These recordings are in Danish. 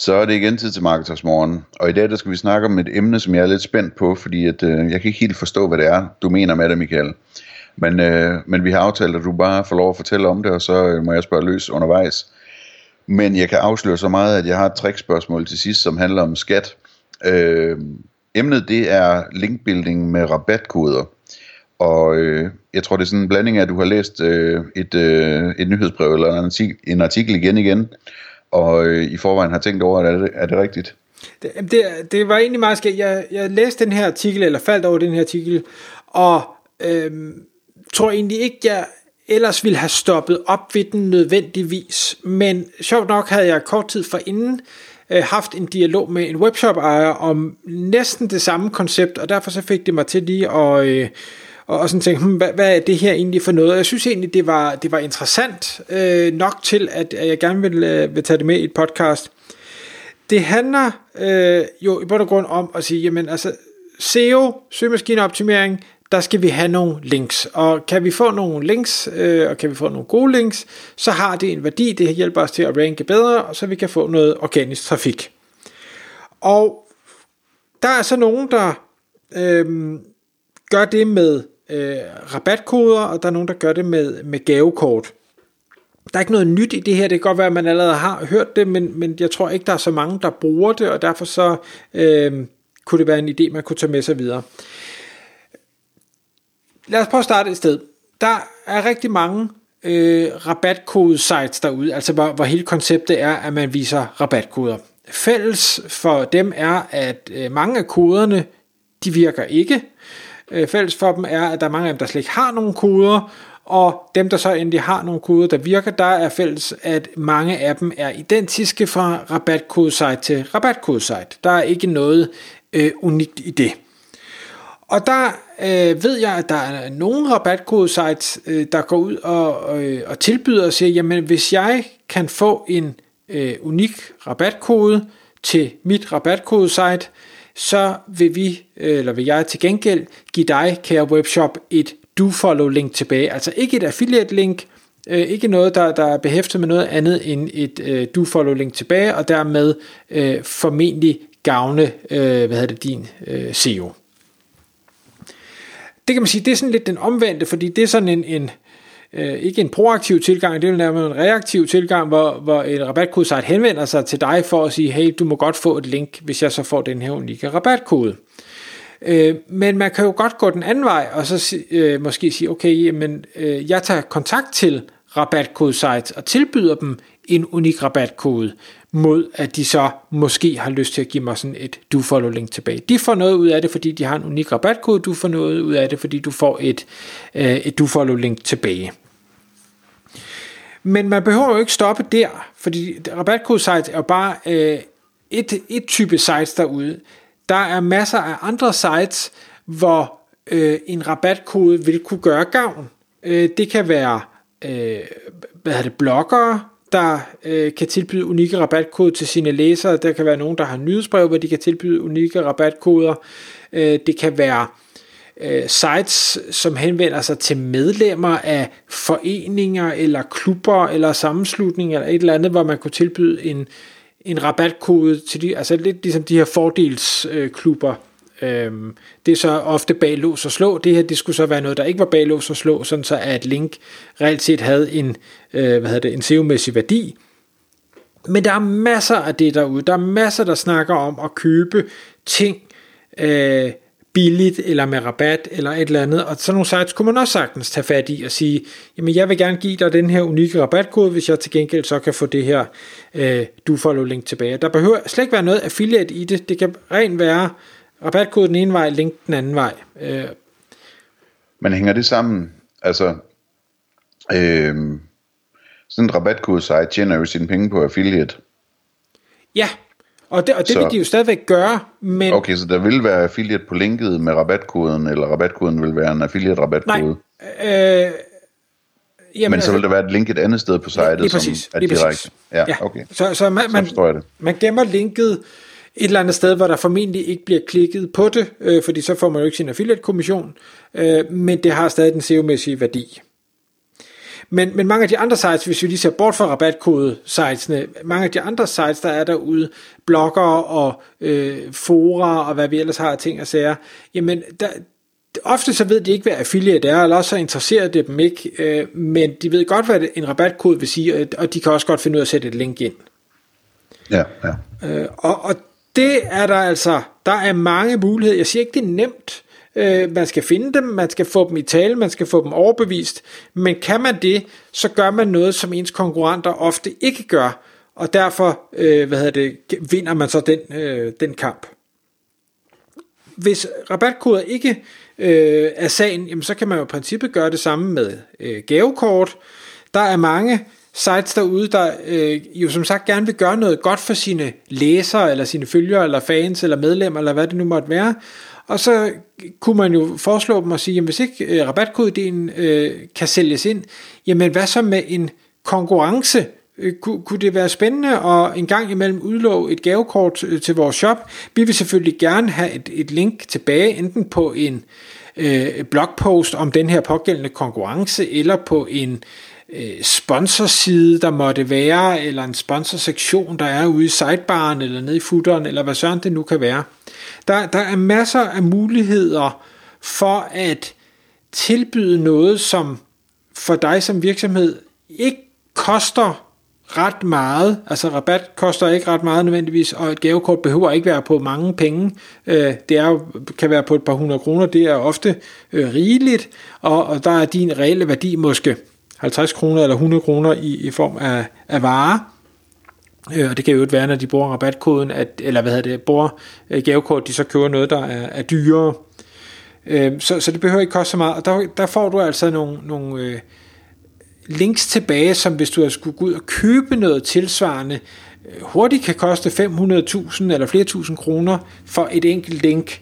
Så er det igen tid til Marketers Morgen. Og i dag der skal vi snakke om et emne, som jeg er lidt spændt på, fordi at, øh, jeg kan ikke helt forstå, hvad det er, du mener med det, Michael. Men, øh, men vi har aftalt, at du bare får lov at fortælle om det, og så øh, må jeg spørge løs undervejs. Men jeg kan afsløre så meget, at jeg har et trickspørgsmål til sidst, som handler om skat. Øh, emnet det er linkbuilding med rabatkoder. Og øh, jeg tror, det er sådan en blanding af, at du har læst øh, et, øh, et nyhedsbrev eller en artikel, en artikel igen igen, og øh, i forvejen har tænkt over, at er det, er det rigtigt? Det, det, det var egentlig meget skægt. Jeg, jeg læste den her artikel, eller faldt over den her artikel, og øh, tror egentlig ikke, jeg ellers ville have stoppet op ved den nødvendigvis. Men sjovt nok havde jeg kort tid forinden øh, haft en dialog med en webshop-ejer om næsten det samme koncept, og derfor så fik det mig til lige at... Øh, og sådan tænkte, hmm, hvad, hvad er det her egentlig for noget? Jeg synes egentlig, det var, det var interessant øh, nok til, at, at jeg gerne vil, øh, vil tage det med i et podcast. Det handler øh, jo i bund og grund om at sige, jamen altså, SEO, søgemaskineoptimering, der skal vi have nogle links. Og kan vi få nogle links, øh, og kan vi få nogle gode links, så har det en værdi, det hjælper os til at ranke bedre, og så vi kan få noget organisk trafik. Og der er så nogen, der øh, gør det med øh, rabatkoder, og der er nogen, der gør det med, med gavekort. Der er ikke noget nyt i det her, det kan godt være, at man allerede har hørt det, men, men jeg tror ikke, der er så mange, der bruger det, og derfor så øh, kunne det være en idé, man kunne tage med sig videre. Lad os prøve at starte et sted. Der er rigtig mange øh, rabatkode-sites derude, altså hvor, hvor hele konceptet er, at man viser rabatkoder. Fælles for dem er, at øh, mange af koderne, de virker ikke. Øh, fælles for dem er, at der er mange af dem, der slet ikke har nogen koder, og dem, der så endelig har nogle koder, der virker, der er fælles, at mange af dem er identiske fra rabatkodesite til rabatkodesite. Der er ikke noget øh, unikt i det. Og der øh, ved jeg, at der er nogle rabatkodesites, øh, der går ud og, øh, og tilbyder og siger, jamen hvis jeg kan få en øh, unik rabatkode til mit rabatkodesite, så vil vi, øh, eller vil jeg til gengæld give dig, kære webshop, et do-follow link tilbage. Altså ikke et affiliate link, øh, ikke noget, der, der er behæftet med noget andet end et øh, do-follow link tilbage, og dermed øh, formentlig gavne, øh, hvad hedder det, din øh, SEO. Det kan man sige, det er sådan lidt den omvendte, fordi det er sådan en, en øh, ikke en proaktiv tilgang, det er nærmere en reaktiv tilgang, hvor, hvor en rabatkode henvender sig til dig for at sige, hey, du må godt få et link, hvis jeg så får den her unikke rabatkode. Øh, men man kan jo godt gå den anden vej, og så øh, måske sige, okay, men øh, jeg tager kontakt til rabatkodesites og tilbyder dem en unik rabatkode, mod at de så måske har lyst til at give mig sådan et do-follow link tilbage. De får noget ud af det, fordi de har en unik rabatkode, du får noget ud af det, fordi du får et, øh, et do-follow link tilbage. Men man behøver jo ikke stoppe der, fordi rabatkodesites er jo bare øh, et, et type sites derude. Der er masser af andre sites, hvor øh, en rabatkode vil kunne gøre gavn. Øh, det kan være øh, hvad er det, bloggere, der øh, kan tilbyde unikke rabatkode til sine læsere. Der kan være nogen, der har nyhedsbrev, hvor de kan tilbyde unikke rabatkoder. Øh, det kan være øh, sites, som henvender sig til medlemmer af foreninger eller klubber eller sammenslutninger eller et eller andet, hvor man kunne tilbyde en, en rabatkode til de, altså lidt ligesom de her fordelsklubber. Øhm, det er så ofte bag lås og slå. Det her, det skulle så være noget, der ikke var bag lås og slå, sådan så at link reelt set havde en, øh, hvad hedder det, en SEO-mæssig værdi. Men der er masser af det derude. Der er masser, der snakker om at købe ting, øh, billigt eller med rabat eller et eller andet. Og sådan nogle sites kunne man også sagtens tage fat i og sige, jamen jeg vil gerne give dig den her unikke rabatkode, hvis jeg til gengæld så kan få det her øh, du follow link tilbage. Der behøver slet ikke være noget affiliate i det. Det kan rent være rabatkode den ene vej, link den anden vej. Øh. Men hænger det sammen? Altså, øh, sådan en rabatkode site tjener jo sine penge på affiliate. Ja, Og det, og det så, vil de jo stadigvæk gøre, men... Okay, så der vil være affiliate på linket med rabatkoden, eller rabatkoden vil være en affiliate-rabatkode? Nej, øh, Jamen, Men så vil altså- der være et link et andet sted på sitet, lige præcis, som er direkte. Ja, ja, okay. Så, så, man, man, så man gemmer linket et eller andet sted, hvor der formentlig ikke bliver klikket på det, øh, fordi så får man jo ikke sin affiliate-kommission, øh, men det har stadig den SEO-mæssige værdi. Men, men mange af de andre sites, hvis vi lige ser bort fra rabatkode-sitesene, mange af de andre sites, der er derude, blogger og øh, fora og hvad vi ellers har af ting og sager, jamen der, ofte så ved de ikke, hvad affiliate er, eller også så interesserer det dem ikke, øh, men de ved godt, hvad en rabatkode vil sige, og de kan også godt finde ud af at sætte et link ind. Ja, ja. Øh, og, og det er der altså, der er mange muligheder. Jeg siger ikke, det er nemt. Øh, man skal finde dem, man skal få dem i tale, man skal få dem overbevist, men kan man det, så gør man noget, som ens konkurrenter ofte ikke gør, og derfor øh, hvad hedder det, vinder man så den, øh, den kamp. Hvis rabatkoder ikke øh, er sagen, jamen så kan man jo i princippet gøre det samme med øh, gavekort. Der er mange sites derude, der øh, jo som sagt gerne vil gøre noget godt for sine læsere, eller sine følgere, eller fans, eller medlemmer, eller hvad det nu måtte være. Og så kunne man jo foreslå dem at sige, jamen hvis ikke øh, rabatkodedelen øh, kan sælges ind, jamen hvad så med en konkurrence Øh, kunne, kunne det være spændende at en gang imellem udlove et gavekort øh, til vores shop. Vi vil selvfølgelig gerne have et, et link tilbage, enten på en øh, blogpost om den her pågældende konkurrence, eller på en øh, Øh, sponsorside, der måtte være, eller en sponsorsektion, der er ude i sidebaren, eller nede i footeren, eller hvad sådan det nu kan være. Der, der er masser af muligheder for at tilbyde noget, som for dig som virksomhed ikke koster ret meget, altså rabat koster ikke ret meget nødvendigvis, og et gavekort behøver ikke være på mange penge. Øh, det er, kan være på et par hundrede kroner, det er ofte øh, rigeligt, og, og der er din reelle værdi måske 50 kroner eller 100 kroner i, i form af, af varer. Øh, og det kan jo ikke være, når de bruger rabatkoden, at, eller hvad hedder det, bruger øh, gavekort, de så køber noget, der er, er dyrere. Øh, så, så det behøver ikke koste så meget, og der, der får du altså nogle, nogle øh, links tilbage, som hvis du skulle gå ud og købe noget tilsvarende, øh, hurtigt kan koste 500.000 eller flere tusind kroner for et enkelt link.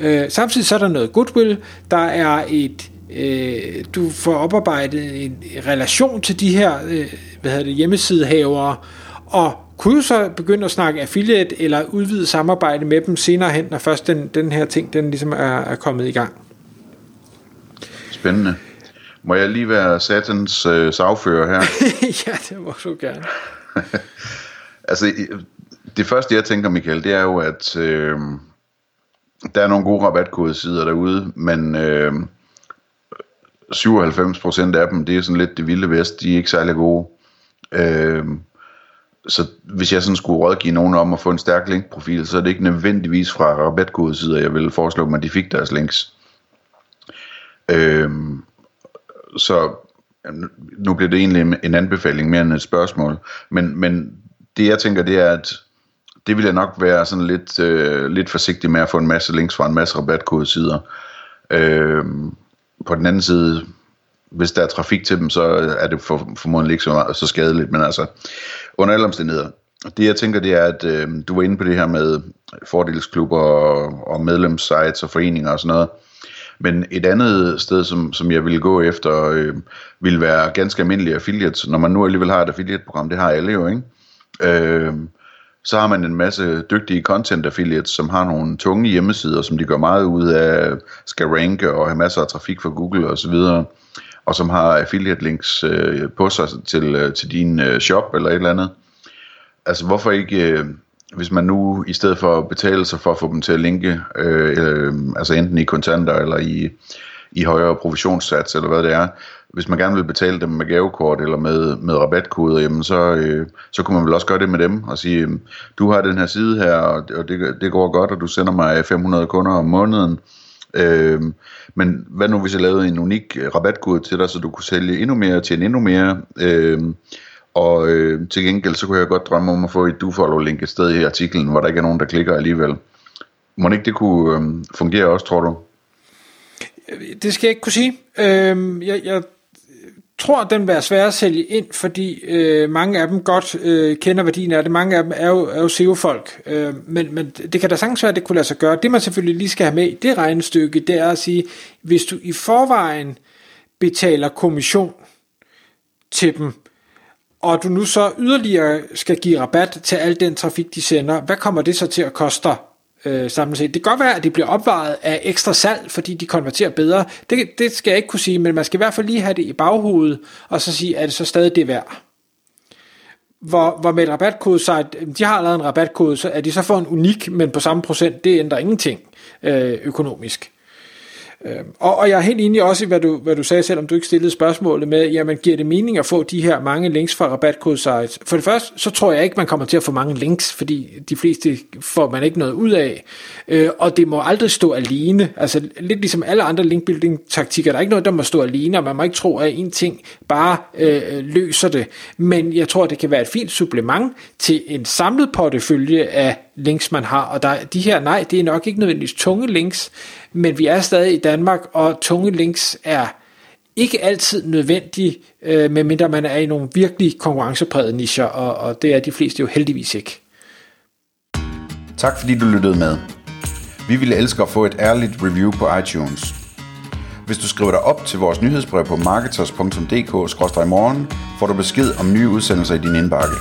Øh, samtidig så er der noget goodwill, der er et, øh, du får oparbejdet en relation til de her øh, hvad hedder det, hjemmesidehavere, og kunne du så begynde at snakke affiliate eller udvide samarbejde med dem senere hen, når først den, den her ting den ligesom er, er kommet i gang. Spændende. Må jeg lige være satans øh, sagfører her? ja, det må du gerne. altså, det første jeg tænker, Michael, det er jo, at øh, der er nogle gode rabatkodesider derude, men øh, 97% af dem, det er sådan lidt det vilde vest, de er ikke særlig gode. Øh, så hvis jeg sådan skulle rådgive nogen om at få en stærk linkprofil, så er det ikke nødvendigvis fra rabatkodesider, jeg vil foreslå dem, at de fik deres links. Øh, så nu bliver det egentlig en anbefaling mere end et spørgsmål, men, men det jeg tænker, det er, at det vil jeg nok være sådan lidt, øh, lidt forsigtig med at få en masse links fra en masse rabatkodesider. Øh, på den anden side, hvis der er trafik til dem, så er det for, formodentlig ikke så, så skadeligt, men altså, under alle omstændigheder. Det jeg tænker, det er, at øh, du var inde på det her med fordelsklubber og, og medlemssites og foreninger og sådan noget. Men et andet sted, som, som jeg ville gå efter, øh, vil være ganske almindelige affiliates. Når man nu alligevel har et affiliate-program, det har alle jo, ikke? Øh, så har man en masse dygtige content affiliates, som har nogle tunge hjemmesider, som de gør meget ud af, skal ranke og have masser af trafik fra Google og så videre, og som har affiliate links øh, på sig til, øh, til din øh, shop eller et eller andet. Altså hvorfor ikke, øh, hvis man nu i stedet for at betale sig for at få dem til at linke, øh, øh, altså enten i kontanter eller i, i højere provisionssats eller hvad det er, hvis man gerne vil betale dem med gavekort eller med, med rabatkoder, jamen så, øh, så kunne man vel også gøre det med dem og sige, du har den her side her, og, og det, det går godt, og du sender mig 500 kunder om måneden. Øh, men hvad nu hvis jeg lavede en unik rabatkode til dig, så du kunne sælge endnu mere og tjene endnu mere? Øh, og øh, til gengæld, så kunne jeg godt drømme om at få et dofollow-link et sted i artiklen, hvor der ikke er nogen, der klikker alligevel. Må ikke det kunne øh, fungere også, tror du? Det skal jeg ikke kunne sige. Øh, jeg, jeg tror, den vil være svær at sælge ind, fordi øh, mange af dem godt øh, kender værdien af det. Mange af dem er jo, er jo SEO-folk. Øh, men, men det kan da sagtens være, at det kunne lade sig gøre. Det man selvfølgelig lige skal have med i det regnestykke, det er at sige, hvis du i forvejen betaler kommission til dem, og du nu så yderligere skal give rabat til al den trafik, de sender, hvad kommer det så til at koste øh, samlet set. Det kan godt være, at det bliver opvaret af ekstra salg, fordi de konverterer bedre. Det, det skal jeg ikke kunne sige, men man skal i hvert fald lige have det i baghovedet, og så sige, at det så stadig det værd? Hvor, hvor med et rabatkode site, de har lavet en rabatkode, så er de så får en unik, men på samme procent, det ændrer ingenting øh, økonomisk. Øh, og, og jeg er helt enig også i, hvad du, hvad du sagde, selvom du ikke stillede spørgsmålet med, jamen giver det mening at få de her mange links fra rabatkode-sites? For det første, så tror jeg ikke, man kommer til at få mange links, fordi de fleste får man ikke noget ud af. Øh, og det må aldrig stå alene. Altså lidt ligesom alle andre linkbuilding-taktikker, der er ikke noget, der må stå alene, og man må ikke tro, at en ting bare øh, løser det. Men jeg tror, det kan være et fint supplement til en samlet portefølje af links, man har. Og der, de her, nej, det er nok ikke nødvendigvis tunge links, men vi er stadig i Danmark, og tunge links er ikke altid nødvendige, øh, medmindre man er i nogle virkelig konkurrencepræget nischer, og, og det er de fleste jo heldigvis ikke. Tak fordi du lyttede med. Vi ville elske at få et ærligt review på iTunes. Hvis du skriver dig op til vores nyhedsbrev på marketers.dk-morgen, får du besked om nye udsendelser i din indbakke.